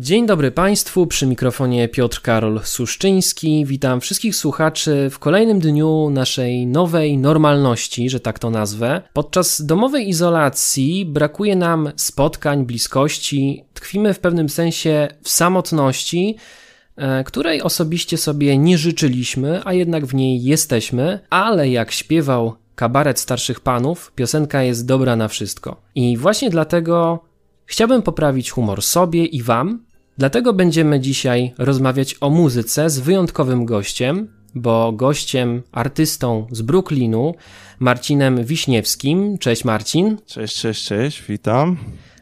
Dzień dobry Państwu, przy mikrofonie Piotr Karol Suszczyński. Witam wszystkich słuchaczy w kolejnym dniu naszej nowej normalności, że tak to nazwę. Podczas domowej izolacji brakuje nam spotkań, bliskości, tkwimy w pewnym sensie w samotności, e, której osobiście sobie nie życzyliśmy, a jednak w niej jesteśmy, ale jak śpiewał kabaret starszych panów, piosenka jest dobra na wszystko. I właśnie dlatego chciałbym poprawić humor sobie i Wam, Dlatego będziemy dzisiaj rozmawiać o muzyce z wyjątkowym gościem, bo gościem, artystą z Brooklynu, Marcinem Wiśniewskim. Cześć Marcin. Cześć, cześć, cześć, witam.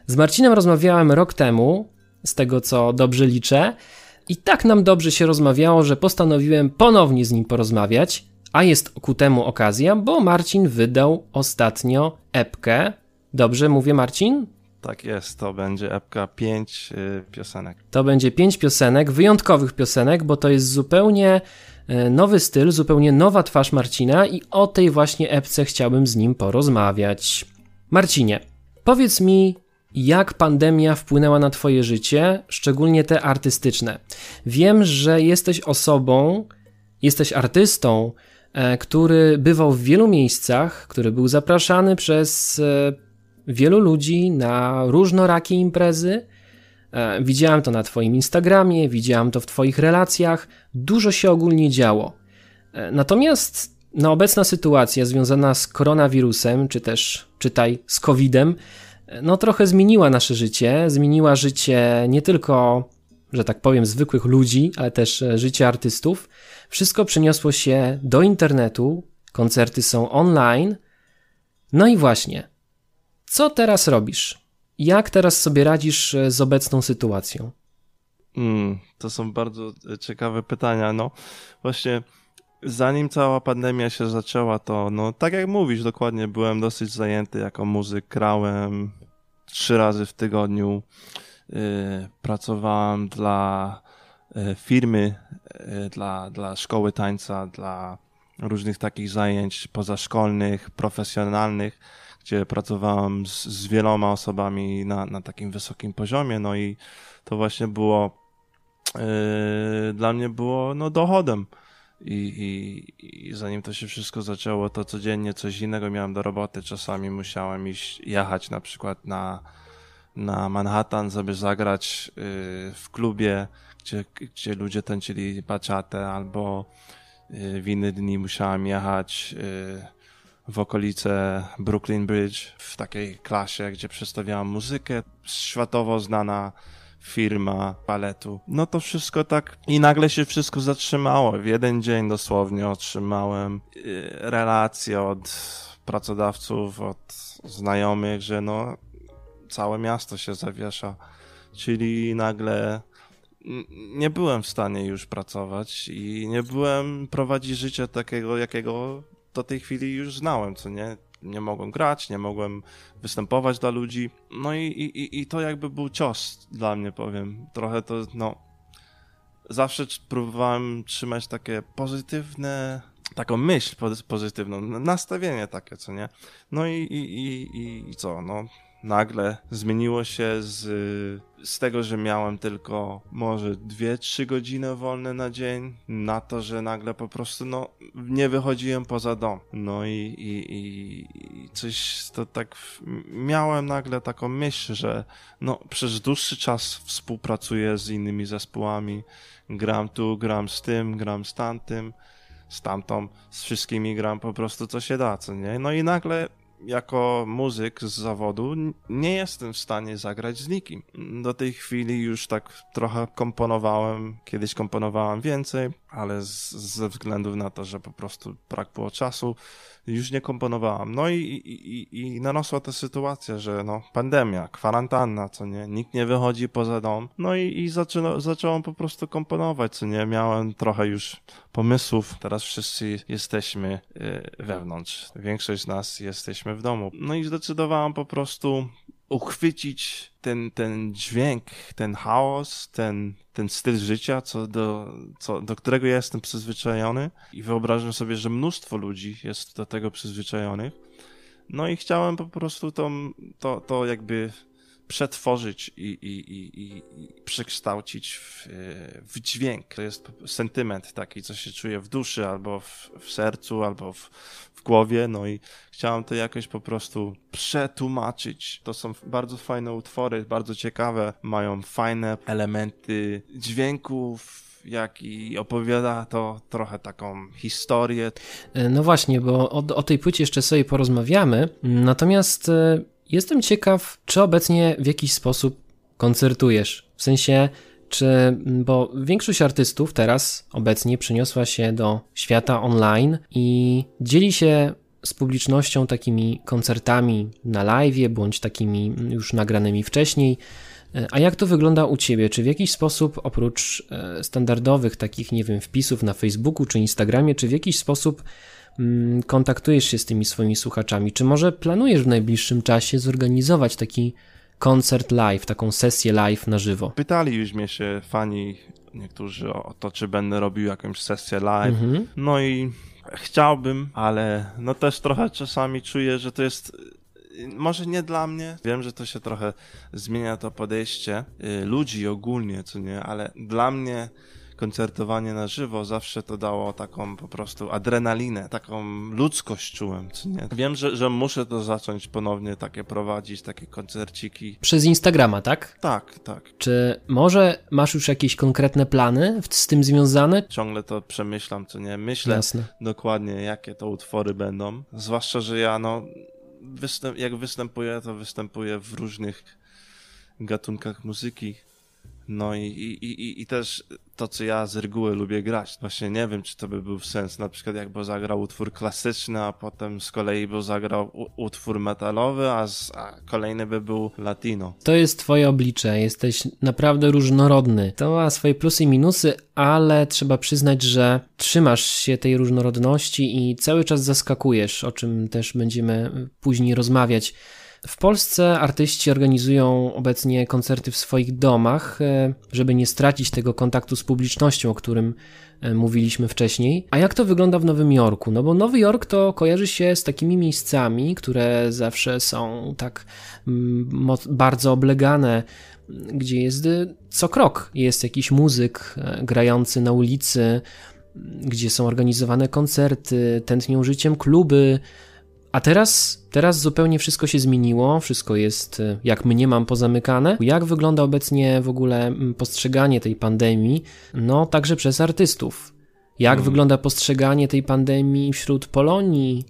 Z Marcinem rozmawiałem rok temu, z tego co dobrze liczę, i tak nam dobrze się rozmawiało, że postanowiłem ponownie z nim porozmawiać, a jest ku temu okazja, bo Marcin wydał ostatnio epkę. Dobrze mówię, Marcin? Tak jest, to będzie epka 5 y, piosenek. To będzie 5 piosenek, wyjątkowych piosenek, bo to jest zupełnie y, nowy styl, zupełnie nowa twarz Marcina i o tej właśnie epce chciałbym z nim porozmawiać. Marcinie, powiedz mi, jak pandemia wpłynęła na Twoje życie, szczególnie te artystyczne. Wiem, że jesteś osobą, jesteś artystą, e, który bywał w wielu miejscach, który był zapraszany przez e, wielu ludzi na różnorakie imprezy. E, widziałem to na Twoim Instagramie, widziałem to w Twoich relacjach. Dużo się ogólnie działo. E, natomiast no, obecna sytuacja związana z koronawirusem, czy też czytaj z COVID-em, e, no trochę zmieniła nasze życie. Zmieniła życie nie tylko, że tak powiem, zwykłych ludzi, ale też życie artystów. Wszystko przeniosło się do internetu, koncerty są online. No i właśnie, co teraz robisz? Jak teraz sobie radzisz e, z obecną sytuacją? Mm, to są bardzo e, ciekawe pytania. No właśnie, zanim cała pandemia się zaczęła, to no tak jak mówisz, dokładnie byłem dosyć zajęty jako muzyk. Grałem trzy razy w tygodniu. Yy, pracowałem dla yy, firmy, yy, dla, dla szkoły tańca, dla różnych takich zajęć pozaszkolnych, profesjonalnych gdzie pracowałem z, z wieloma osobami na, na takim wysokim poziomie, no i to właśnie było yy, dla mnie było no, dochodem. I, i, I zanim to się wszystko zaczęło, to codziennie coś innego miałem do roboty. Czasami musiałem iść, jechać na przykład na, na Manhattan, żeby zagrać yy, w klubie, gdzie, gdzie ludzie tańczyli baciatę, albo yy, w inne dni musiałem jechać yy, w okolice Brooklyn Bridge w takiej klasie, gdzie przedstawiałam muzykę, światowo znana firma paletu. No to wszystko tak i nagle się wszystko zatrzymało. W jeden dzień dosłownie otrzymałem y, relacje od pracodawców, od znajomych, że no całe miasto się zawiesza. Czyli nagle nie byłem w stanie już pracować i nie byłem prowadzić życia takiego, jakiego do tej chwili już znałem, co nie? Nie mogłem grać, nie mogłem występować dla ludzi. No i, i, i to jakby był cios dla mnie, powiem. Trochę to, no. Zawsze próbowałem trzymać takie pozytywne, taką myśl pozytywną, nastawienie takie, co nie? No i, i, i, i co, no nagle zmieniło się z, z tego, że miałem tylko może 2-3 godziny wolne na dzień, na to, że nagle po prostu no, nie wychodziłem poza dom. No i, i, i coś to tak miałem nagle taką myśl, że no, przez dłuższy czas współpracuję z innymi zespołami, gram tu, gram z tym, gram z tamtym z tamtą, z wszystkimi gram po prostu co się da, co nie? No i nagle jako muzyk z zawodu nie jestem w stanie zagrać z nikim. Do tej chwili już tak trochę komponowałem, kiedyś komponowałem więcej, ale z, ze względu na to, że po prostu brak było czasu, już nie komponowałem. No i, i, i, narosła ta sytuacja, że no, pandemia, kwarantanna, co nie, nikt nie wychodzi poza dom. No i, i zaczęło, zacząłem po prostu komponować, co nie, miałem trochę już pomysłów. Teraz wszyscy jesteśmy y, wewnątrz. Większość z nas jesteśmy w domu. No i zdecydowałem po prostu uchwycić ten, ten dźwięk, ten chaos, ten, ten styl życia, co do, co, do którego ja jestem przyzwyczajony i wyobrażam sobie, że mnóstwo ludzi jest do tego przyzwyczajonych. No i chciałem po prostu to, to, to jakby przetworzyć i, i, i, i przekształcić w, w, dźwięk. To jest sentyment taki, co się czuje w duszy, albo w, w sercu, albo w, w głowie, no i chciałem to jakoś po prostu przetłumaczyć. To są bardzo fajne utwory, bardzo ciekawe, mają fajne elementy dźwięków, jak i opowiada to trochę taką historię. E, no właśnie, bo o, o tej płycie jeszcze sobie porozmawiamy, natomiast e, jestem ciekaw, czy obecnie w jakiś sposób koncertujesz, w sensie czy, bo większość artystów teraz obecnie przeniosła się do świata online i dzieli się z publicznością takimi koncertami na live, bądź takimi już nagranymi wcześniej. A jak to wygląda u Ciebie? Czy w jakiś sposób, oprócz e, standardowych takich, nie wiem, wpisów na Facebooku czy Instagramie, czy w jakiś sposób kontaktujesz się z tymi swoimi słuchaczami? Czy może planujesz w najbliższym czasie zorganizować taki koncert live, taką sesję live na żywo? Pytali już mnie się fani niektórzy o to, czy będę robił jakąś sesję live. Mhm. No i chciałbym, ale no też trochę czasami czuję, że to jest może nie dla mnie. Wiem, że to się trochę zmienia to podejście y, ludzi ogólnie, co nie, ale dla mnie koncertowanie na żywo zawsze to dało taką po prostu adrenalinę, taką ludzkość czułem, co nie. Wiem, że, że muszę to zacząć ponownie takie prowadzić, takie koncerciki. Przez Instagrama, tak? Tak, tak. Czy może masz już jakieś konkretne plany z tym związane? Ciągle to przemyślam, co nie. Myślę Jasne. dokładnie, jakie to utwory będą. Zwłaszcza, że ja no występ, jak występuję, to występuję w różnych gatunkach muzyki. No i, i, i, i też to, co ja z reguły lubię grać. Właśnie nie wiem, czy to by był sens. Na przykład jakby zagrał utwór klasyczny, a potem z kolei by zagrał utwór metalowy, a, z, a kolejny by był latino. To jest twoje oblicze. Jesteś naprawdę różnorodny. To ma swoje plusy i minusy, ale trzeba przyznać, że trzymasz się tej różnorodności i cały czas zaskakujesz, o czym też będziemy później rozmawiać. W Polsce artyści organizują obecnie koncerty w swoich domach, e, żeby nie stracić tego kontaktu z publicznością, o którym e, mówiliśmy wcześniej. A jak to wygląda w Nowym Jorku? No bo Nowy Jork to kojarzy się z takimi miejscami, które zawsze są tak mm, bardzo oblegane, gdzie jest y, co krok jest jakiś muzyk e, grający na ulicy, gdzie są organizowane koncerty, tętnią życiem kluby, a teraz, teraz zupełnie wszystko się zmieniło, wszystko jest, e, jak mnie mam pozamykane. Jak wygląda obecnie w ogóle postrzeganie tej pandemii? No, także przez artystów. Jak hmm. wygląda postrzeganie tej pandemii wśród Polonii,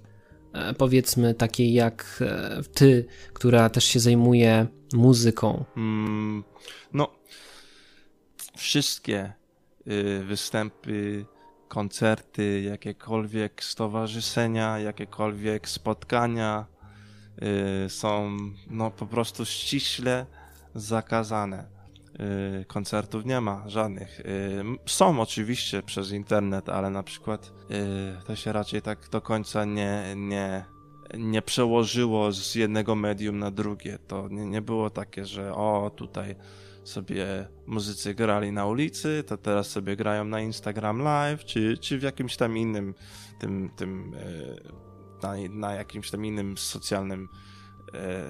e, powiedzmy takiej jak e, ty, która też się zajmuje muzyką? Hmm, no, wszystkie y, występy koncerty, jakiekolwiek stowarzyszenia, jakiekolwiek spotkania y, są no, po prostu ściśle zakazane. Y, koncertów nie ma żadnych. Y, są oczywiście przez internet, ale na przykład to się raczej tak do końca nie, nie, nie przełożyło z jednego medium na drugie. To nie, nie było takie, że o tutaj sobie muzycy grali na ulicy, to teraz sobie grają na Instagram Live, czy, czy w jakimś tam innym, tym, tym e, na, na jakimś tam innym socjalnym e,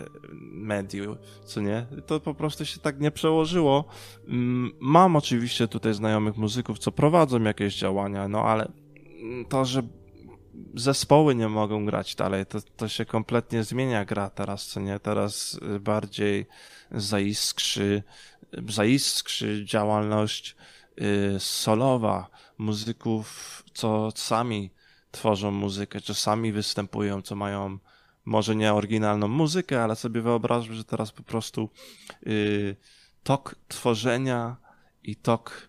medium, co nie? To po prostu się tak nie przełożyło. Mm, mam oczywiście tutaj znajomych muzyków, co prowadzą jakieś działania, no ale to, że zespoły nie mogą grać dalej, to, to się kompletnie zmienia gra teraz, co nie? Teraz bardziej zaiskrzy zaiskrzy działalność y, solowa muzyków, co sami tworzą muzykę, czy sami występują, co mają może nie oryginalną muzykę, ale sobie wyobrażam, że teraz po prostu y, tok tworzenia i tok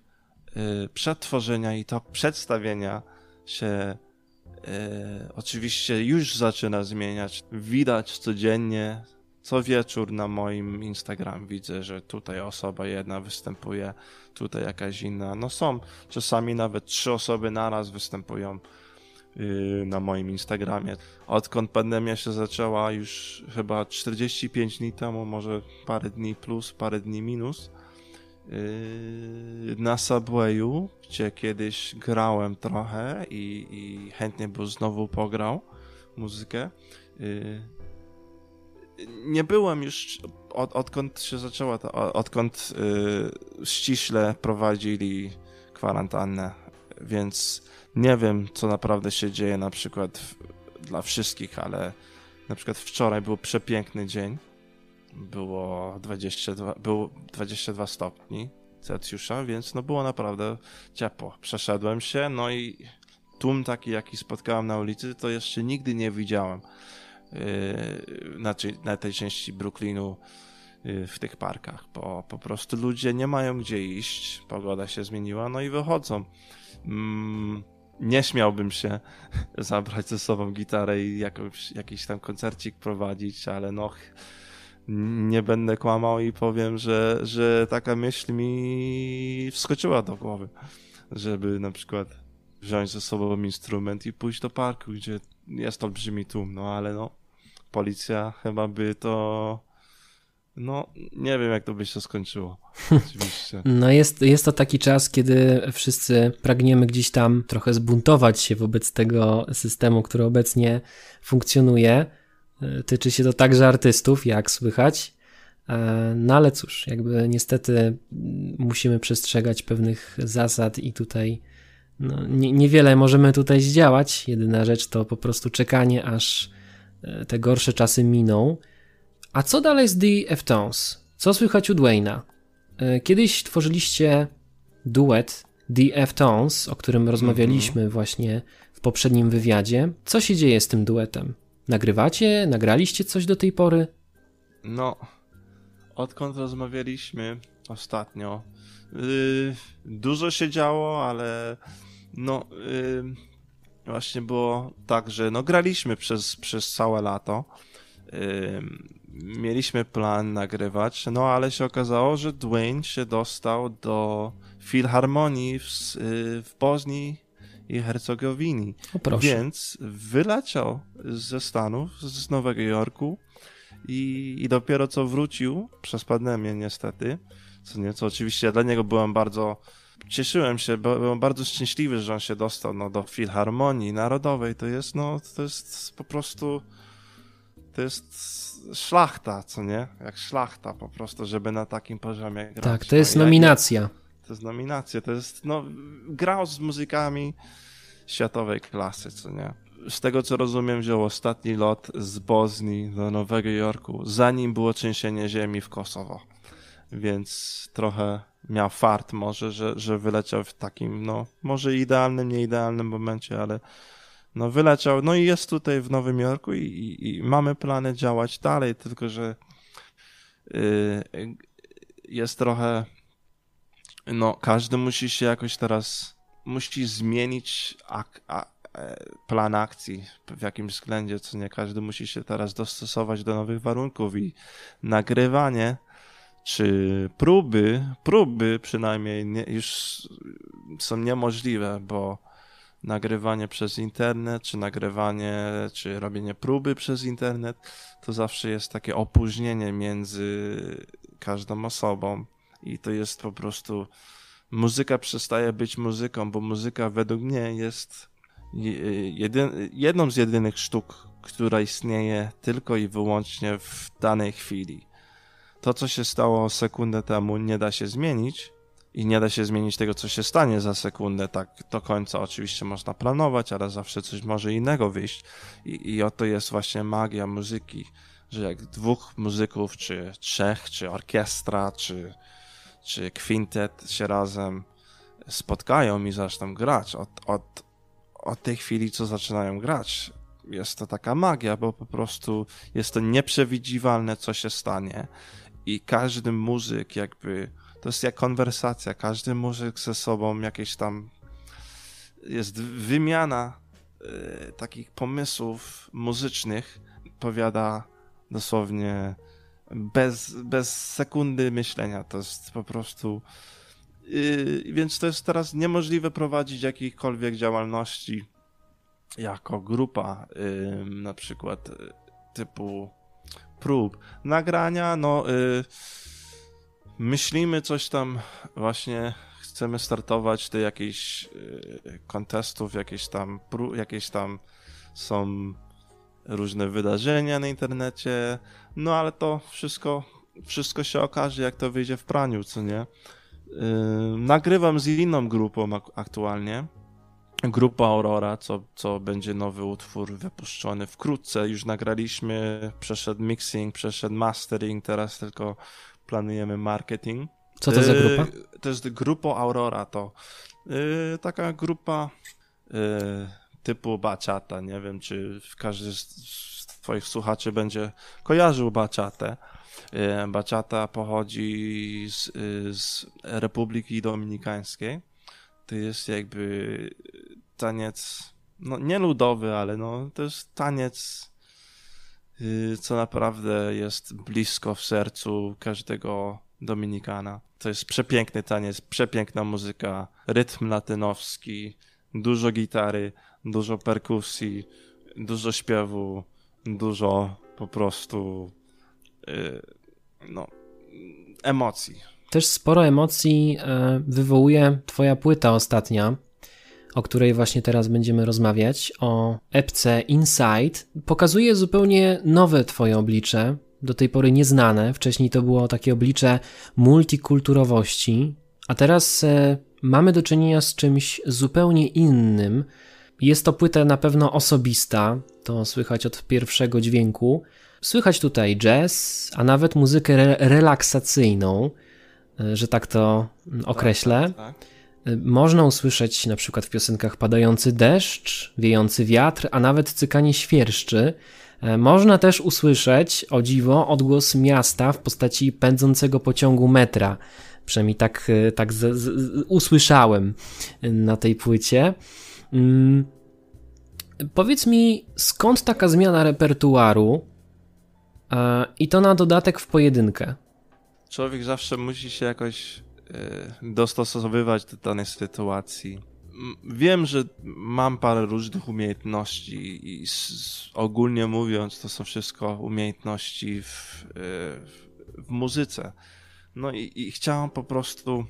y, przetworzenia i tok przedstawienia się oczywiście już zaczyna zmieniać. Widać codziennie co wieczór na moim Instagram widzę, że tutaj osoba jedna występuje, tutaj jakaś inna. No są, czasami nawet trzy osoby naraz występują yy, na moim Instagramie. Odkąd pandemia się zaczęła już chyba 45 dni temu, może parę dni plus, parę dni minus, na Subwayu, gdzie kiedyś grałem trochę i, i chętnie bym znowu pograł muzykę. Yy, nie byłem już od, odkąd się zaczęła, to, odkąd y, ściśle prowadzili kwarantannę, więc nie wiem, co naprawdę się dzieje na przykład w, dla wszystkich, ale na przykład wczoraj był przepiękny dzień. Było 22, było 22 stopni Celsjusza, więc no było naprawdę ciepło. Przeszedłem się, no i tłum taki, jaki spotkałem na ulicy, to jeszcze nigdy nie widziałem yy, na, na tej części Brooklynu yy, w tych parkach, bo po prostu ludzie nie mają gdzie iść, pogoda się zmieniła, no i wychodzą. Mm, nie śmiałbym się zabrać ze sobą gitarę i jakiś tam koncercik prowadzić, ale no nie będę kłamał i powiem, że, że taka myśl mi wskoczyła do głowy, żeby na przykład wziąć ze sobą instrument i pójść do parku, gdzie jest olbrzymi tłum, no ale no, policja chyba by to no, nie wiem, jak to by się skończyło. Oczywiście. No, jest, jest to taki czas, kiedy wszyscy pragniemy gdzieś tam trochę zbuntować się wobec tego systemu, który obecnie funkcjonuje. E, tyczy się to także artystów, jak słychać. E, no ale cóż, jakby niestety musimy przestrzegać pewnych zasad i tutaj no, nie, niewiele możemy tutaj zdziałać. Jedyna rzecz to po prostu czekanie, aż e, te gorsze czasy miną. A co dalej z The F-Tones? Co słychać u Dwayna? Kiedyś tworzyliście duet The F-Tones, o którym rozmawialiśmy mm -hmm. właśnie w poprzednim wywiadzie. Co się dzieje z tym duetem? Nagrywacie? Nagraliście coś do tej pory? No, odkąd rozmawialiśmy ostatnio, yy, dużo się działo, ale no, yy, właśnie było tak, że no, graliśmy przez, przez całe lato. Yy, mieliśmy plan nagrywać, no ale się okazało, że Dwayne się dostał do Filharmonii w, yy, w Boznii i Hercegowini. Więc wyleciał ze Stanów, z Nowego Jorku i, i dopiero co wrócił przez pandemię niestety, co nieco oczywiście dla niego byłem bardzo cieszyłem się, byłem bardzo szczęśliwy, że on się dostał no, do Filharmonii Narodowej. To jest, no, to jest po prostu to jest szlachta, co nie? Jak szlachta po prostu, żeby na takim poziomie grać. Tak, to jest no, nominacja. To jest nominacja, to jest, no, grał z muzykami światowej klasy, co nie? Z tego co rozumiem, wziął ostatni lot z Boznii do Nowego Jorku, zanim było trzęsienie ziemi w Kosowo. Więc trochę miał fart może, że, że wyleciał w takim, no, może idealnym, nieidealnym momencie, ale no wyleciał, no i jest tutaj w Nowym Jorku i, i, i mamy plany działać dalej, tylko że yy, jest trochę no, każdy musi się jakoś teraz, musi zmienić ak e, plan akcji w jakimś względzie, co nie każdy musi się teraz dostosować do nowych warunków i nagrywanie czy próby, próby przynajmniej nie, już są niemożliwe, bo nagrywanie przez internet, czy nagrywanie, czy robienie próby przez internet, to zawsze jest takie opóźnienie między każdą osobą i to jest po prostu muzyka przestaje być muzyką, bo muzyka według mnie jest jedyn, jedną z jedynych sztuk, która istnieje tylko i wyłącznie w danej chwili. To, co się stało sekundę temu, nie da się zmienić i nie da się zmienić tego, co się stanie za sekundę. Tak do końca oczywiście można planować, ale zawsze coś może innego wyjść. I, i oto jest właśnie magia muzyki, że jak dwóch muzyków, czy trzech, czy orkiestra, czy czy kwintet się razem spotkają i zaczną grać. Od, od, od tej chwili, co zaczynają grać, jest to taka magia, bo po prostu jest to nieprzewidywalne, co się stanie. I każdy muzyk, jakby to jest jak konwersacja, każdy muzyk ze sobą jakieś tam jest wymiana y, takich pomysłów muzycznych, powiada dosłownie bez, bez sekundy myślenia. To jest po prostu. Yy, więc to jest teraz niemożliwe prowadzić jakiejkolwiek działalności jako grupa, yy, na przykład yy, typu prób. Nagrania, no yy, myślimy coś tam właśnie, chcemy startować do jakichś yy, kontestów, jakieś tam, jakieś tam są różne wydarzenia na internecie, no ale to wszystko wszystko się okaże, jak to wyjdzie w praniu, co nie? Yy, nagrywam z inną grupą aktualnie. Grupa Aurora, co, co będzie nowy utwór wypuszczony wkrótce. Już nagraliśmy, przeszedł mixing, przeszedł mastering, teraz tylko planujemy marketing. Co to za yy, grupa? Yy, to jest grupa Aurora, to yy, taka grupa yy, typu baciata. Nie wiem, czy każdy z, twoich słuchaczy będzie kojarzył baciatę. Yy, baciata pochodzi z, yy, z Republiki Dominikańskiej. To jest jakby taniec, no nie ludowy, ale no to jest taniec, yy, co naprawdę jest blisko w sercu każdego Dominikana. To jest przepiękny taniec, przepiękna muzyka, rytm latynowski, dużo gitary, dużo perkusji, dużo śpiewu, dużo po prostu yy, no, emocji. Też sporo emocji e, wywołuje Twoja płyta ostatnia, o której właśnie teraz będziemy rozmawiać, o epce Inside. Pokazuje zupełnie nowe Twoje oblicze, do tej pory nieznane. Wcześniej to było takie oblicze multikulturowości, a teraz e, mamy do czynienia z czymś zupełnie innym. Jest to płyta na pewno osobista, to słychać od pierwszego dźwięku. Słychać tutaj jazz, a nawet muzykę re relaksacyjną, e, że tak to określę. Tak, tak, tak. E, można usłyszeć na przykład w piosenkach padający deszcz, wiejący wiatr, a nawet cykanie świerszczy. E, można też usłyszeć, o dziwo, odgłos miasta w postaci pędzącego pociągu metra. Przynajmniej tak, tak z, z, usłyszałem na tej płycie. Mm. Powiedz mi, skąd taka zmiana repertuaru e, i to na dodatek w pojedynkę? Człowiek zawsze musi się jakoś e, dostosowywać do danej sytuacji. Wiem, że mam parę różnych umiejętności i ogólnie mówiąc, to są wszystko umiejętności w, e, w, w muzyce. No i, i chciałem po prostu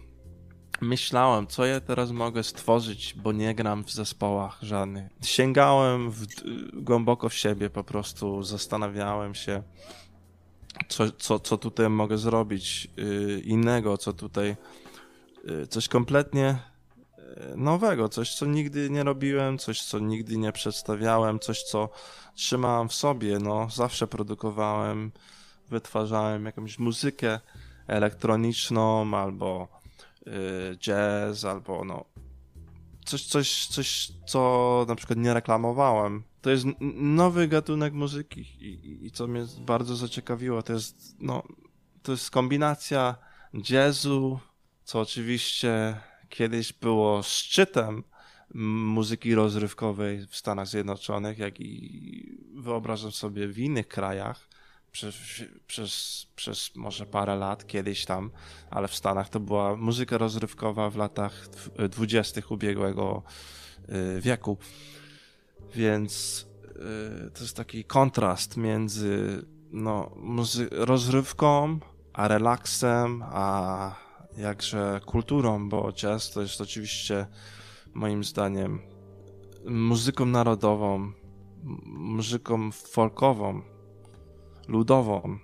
myślałem, co ja teraz mogę stworzyć, bo nie gram w zespołach żadnych. Sięgałem w, głęboko w siebie, po prostu zastanawiałem się, co, co, co tutaj mogę zrobić yy, innego, co tutaj, yy, coś kompletnie yy, nowego, coś, co nigdy nie robiłem, coś, co nigdy nie przedstawiałem, coś, co trzymałem w sobie. No, zawsze produkowałem, wytwarzałem jakąś muzykę elektroniczną albo Y, jazz albo no coś, coś, coś, co na przykład nie reklamowałem. To jest nowy gatunek muzyki i, i co mnie bardzo zaciekawiło, to jest no, to jest kombinacja jazzu, co oczywiście kiedyś było szczytem muzyki rozrywkowej w Stanach Zjednoczonych, jak i wyobrażam sobie w innych krajach przez, przez, przez może parę lat kiedyś tam, ale w Stanach to była muzyka rozrywkowa w latach dwudziestych ubiegłego y, wieku. Więc y, to jest taki kontrast między no, rozrywką, a relaksem, a jakże kulturą, bo jazz to jest oczywiście moim zdaniem muzyką narodową, muzyką folkową, ludową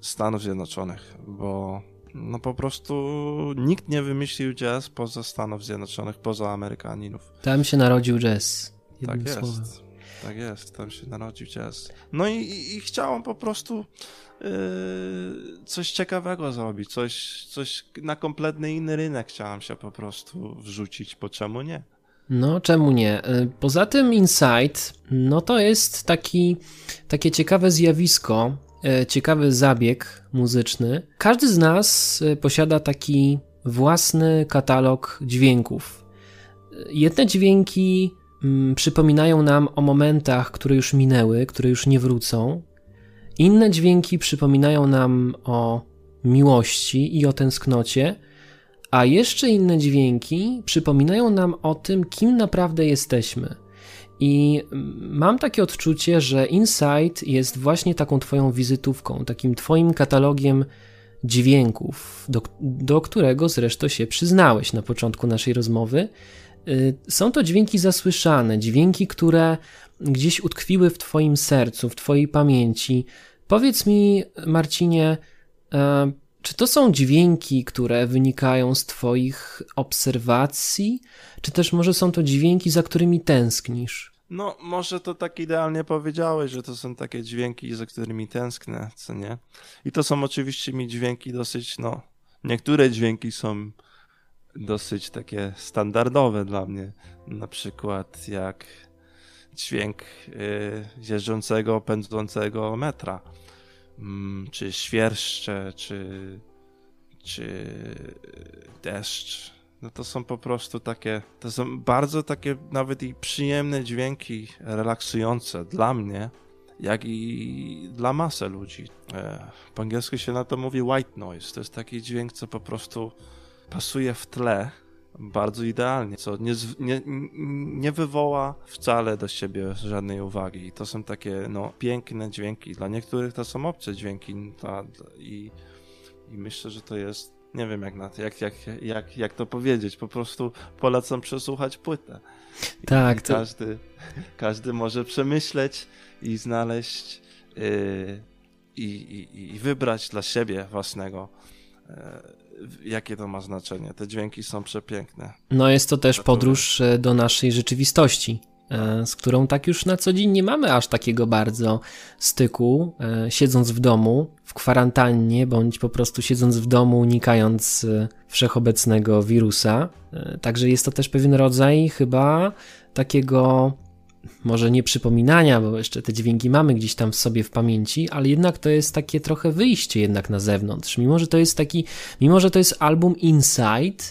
Stanów Zjednoczonych, bo no po prostu nikt nie wymyślił jazz poza Stanów Zjednoczonych, poza Amerykaninów. Tam się narodził jazz. Tak jest. Słowem. Tak jest, tam się narodził jazz. No i, i, i chciałem po prostu yy, coś ciekawego zrobić, coś, coś na kompletny inny rynek chciałem się po prostu wrzucić, bo czemu nie? No, czemu nie? Y, poza tym Insight, no to jest taki, takie ciekawe zjawisko, y, ciekawy zabieg muzyczny. Każdy z nas y, posiada taki własny katalog dźwięków. Jedne dźwięki mm, przypominają nam o momentach, które już minęły, które już nie wrócą. Inne dźwięki przypominają nam o miłości i o tęsknocie, a jeszcze inne dźwięki przypominają nam o tym, kim naprawdę jesteśmy. I mam takie odczucie, że Insight jest właśnie taką Twoją wizytówką, takim Twoim katalogiem dźwięków, do, do którego zresztą się przyznałeś na początku naszej rozmowy. Y, są to dźwięki zasłyszane, dźwięki, które gdzieś utkwiły w Twoim sercu, w Twojej pamięci. Powiedz mi, Marcinie, E, czy to są dźwięki, które wynikają z Twoich obserwacji, czy też może są to dźwięki, za którymi tęsknisz? No, może to tak idealnie powiedziałeś, że to są takie dźwięki, za którymi tęsknę, co nie? I to są oczywiście mi dźwięki dosyć, no, niektóre dźwięki są dosyć takie standardowe dla mnie. Na przykład jak dźwięk y, jeżdżącego, pędzącego metra, czy świerszcze, czy, czy deszcz. No to są po prostu takie, to są bardzo takie nawet i przyjemne dźwięki, relaksujące dla mnie, jak i dla masy ludzi. E, po angielsku się na to mówi white noise. To jest taki dźwięk, co po prostu pasuje w tle bardzo idealnie, co nie, nie, nie wywoła wcale do siebie żadnej uwagi. I to są takie no, piękne dźwięki. Dla niektórych to są obce dźwięki ta, i, i myślę, że to jest nie wiem jak, na to, jak, jak, jak, jak to powiedzieć, po prostu polecam przesłuchać płytę. Tak. I każdy, każdy może przemyśleć i znaleźć yy, i, i, i wybrać dla siebie własnego jakie to ma znaczenie. Te dźwięki są przepiękne. No jest to też podróż e, do naszej rzeczywistości, e, z którą tak już na co dzień nie mamy aż takiego bardzo styku, e, siedząc w domu, w kwarantannie, bądź po prostu siedząc w domu, unikając wszechobecnego wirusa. Także jest to też pewien rodzaj chyba takiego może nie przypominania, bo jeszcze te dźwięki mamy gdzieś tam w sobie w pamięci, ale jednak to jest takie trochę wyjście jednak na zewnątrz. Mimo, że to jest taki, mimo, że to jest album Inside,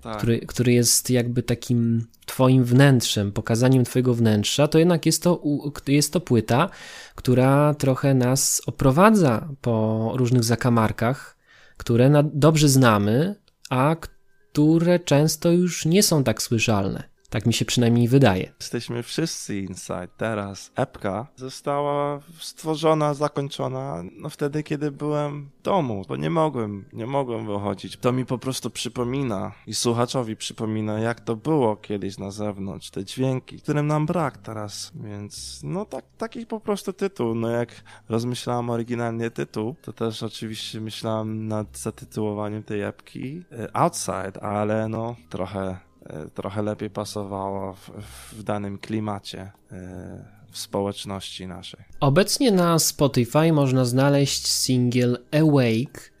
tak. który, który jest jakby takim twoim wnętrzem, pokazaniem twojego wnętrza, to jednak jest to, jest to płyta, która trochę nas oprowadza po różnych zakamarkach, które dobrze znamy, a które często już nie są tak słyszalne. Tak mi się przynajmniej wydaje. Jesteśmy wszyscy inside. Teraz epka została stworzona, zakończona no wtedy, kiedy byłem w domu, bo nie mogłem, nie mogłem wychodzić. To mi po prostu przypomina i słuchaczowi przypomina, jak to było kiedyś na zewnątrz, te dźwięki, którym nam brak teraz. Więc no tak, taki po prostu tytuł. No jak rozmyślałem oryginalnie tytuł, to też oczywiście myślałem nad zatytułowaniem tej epki e, Outside, ale no trochę trochę lepiej pasowało w, w danym klimacie e, w społeczności naszej. Obecnie na Spotify można znaleźć singiel Awake.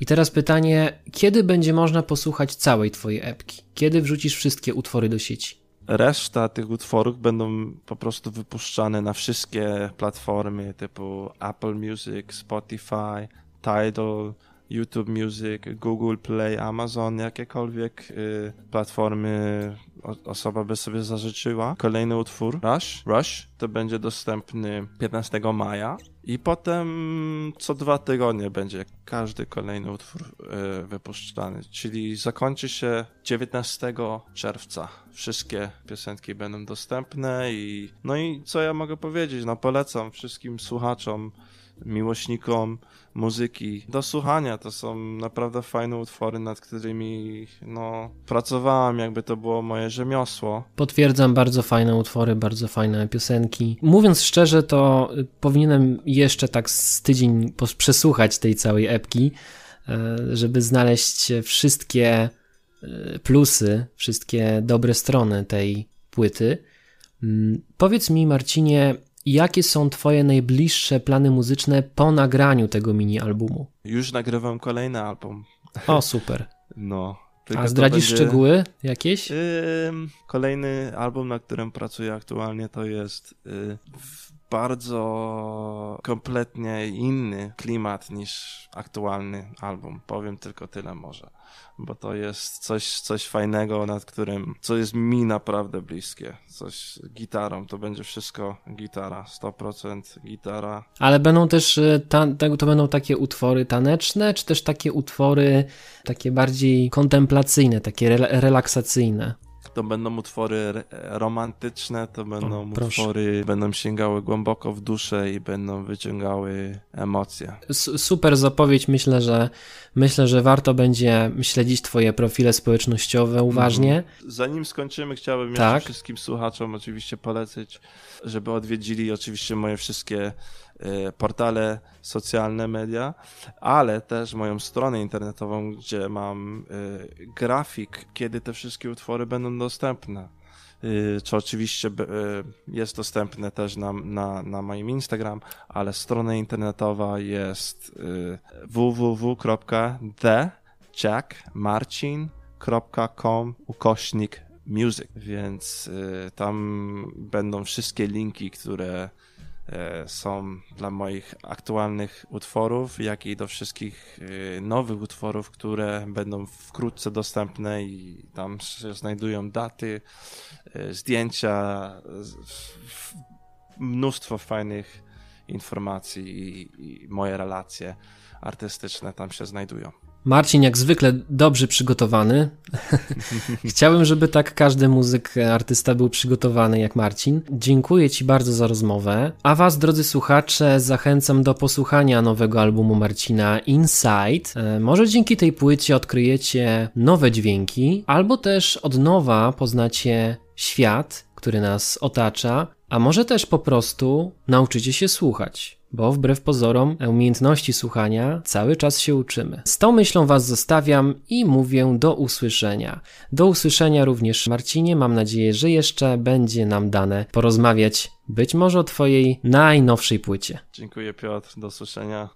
I teraz pytanie, kiedy będzie można posłuchać całej twojej epki? Kiedy wrzucisz wszystkie utwory do sieci? Reszta tych utworów będą po prostu wypuszczane na wszystkie platformy typu Apple Music, Spotify, Tidal, YouTube Music, Google Play, Amazon, jakiekolwiek y, platformy osoba by sobie zażyczyła. Kolejny utwór, Rush, Rush, to będzie dostępny 15 maja i potem co dwa tygodnie będzie każdy kolejny utwór y, wypuszczany, czyli zakończy się 19 czerwca. Wszystkie piosenki będą dostępne i no i co ja mogę powiedzieć, no polecam wszystkim słuchaczom miłośnikom muzyki do słuchania. To są naprawdę fajne utwory, nad którymi no, pracowałem, jakby to było moje rzemiosło. Potwierdzam, bardzo fajne utwory, bardzo fajne piosenki. Mówiąc szczerze, to powinienem jeszcze tak z tydzień przesłuchać tej całej epki, e, żeby znaleźć wszystkie e, plusy, wszystkie dobre strony tej płyty. Mm, powiedz mi, Marcinie, Jakie są Twoje najbliższe plany muzyczne po nagraniu tego mini-albumu? Już nagrywam kolejny album. O, super. No. A zdradzisz będzie... szczegóły jakieś? Yy, kolejny album, na którym pracuję aktualnie, to jest yy, bardzo kompletnie inny klimat niż aktualny album. Powiem tylko tyle może bo to jest coś, coś fajnego, nad którym, co jest mi naprawdę bliskie. Coś gitarą, to będzie wszystko gitara, 100% gitara. Ale będą też, e, ta, to będą takie utwory taneczne, czy też takie utwory takie bardziej kontemplacyjne, takie re relaksacyjne? To będą utwory romantyczne, to będą o, utwory, będą sięgały głęboko w duszę i będą wyciągały emocje. S super zapowiedź, myślę, że myślę, że warto będzie śledzić twoje profile społecznościowe uważnie. Mhm. Zanim skończymy, chciałbym tak. jeszcze wszystkim słuchaczom oczywiście polecać, żeby odwiedzili oczywiście moje wszystkie e, portale socjalne media, ale też moją stronę internetową, gdzie mam e, grafik, kiedy te wszystkie utwory będą dostępne. Co oczywiście jest dostępne też na, na, na moim Instagram, ale strona internetowa jest www.thejackmarcin.com ukośnik music, więc y, tam będą wszystkie linki, które y, są dla moich aktualnych utworów, jak i do wszystkich y, nowych utworów, które będą wkrótce dostępne i tam się znajdują daty, zdjęcia, mnóstwo fajnych informacji i, i moje relacje artystyczne tam się znajdują. Marcin, jak zwykle dobrze przygotowany. Chciałbym, żeby tak każdy muzyk, artysta był przygotowany jak Marcin. Dziękuję Ci bardzo za rozmowę. A Was, drodzy słuchacze, zachęcam do posłuchania nowego albumu Marcina Inside. E, może dzięki tej płycie odkryjecie nowe dźwięki, albo też od nowa poznacie świat, który nas otacza, a może też po prostu nauczycie się słuchać bo wbrew pozorom umiejętności słuchania cały czas się uczymy. Z tą myślą Was zostawiam i mówię do usłyszenia. Do usłyszenia również Marcinie, mam nadzieję, że jeszcze będzie nam dane porozmawiać być może o Twojej najnowszej płycie. Dziękuję Piotr, do usłyszenia.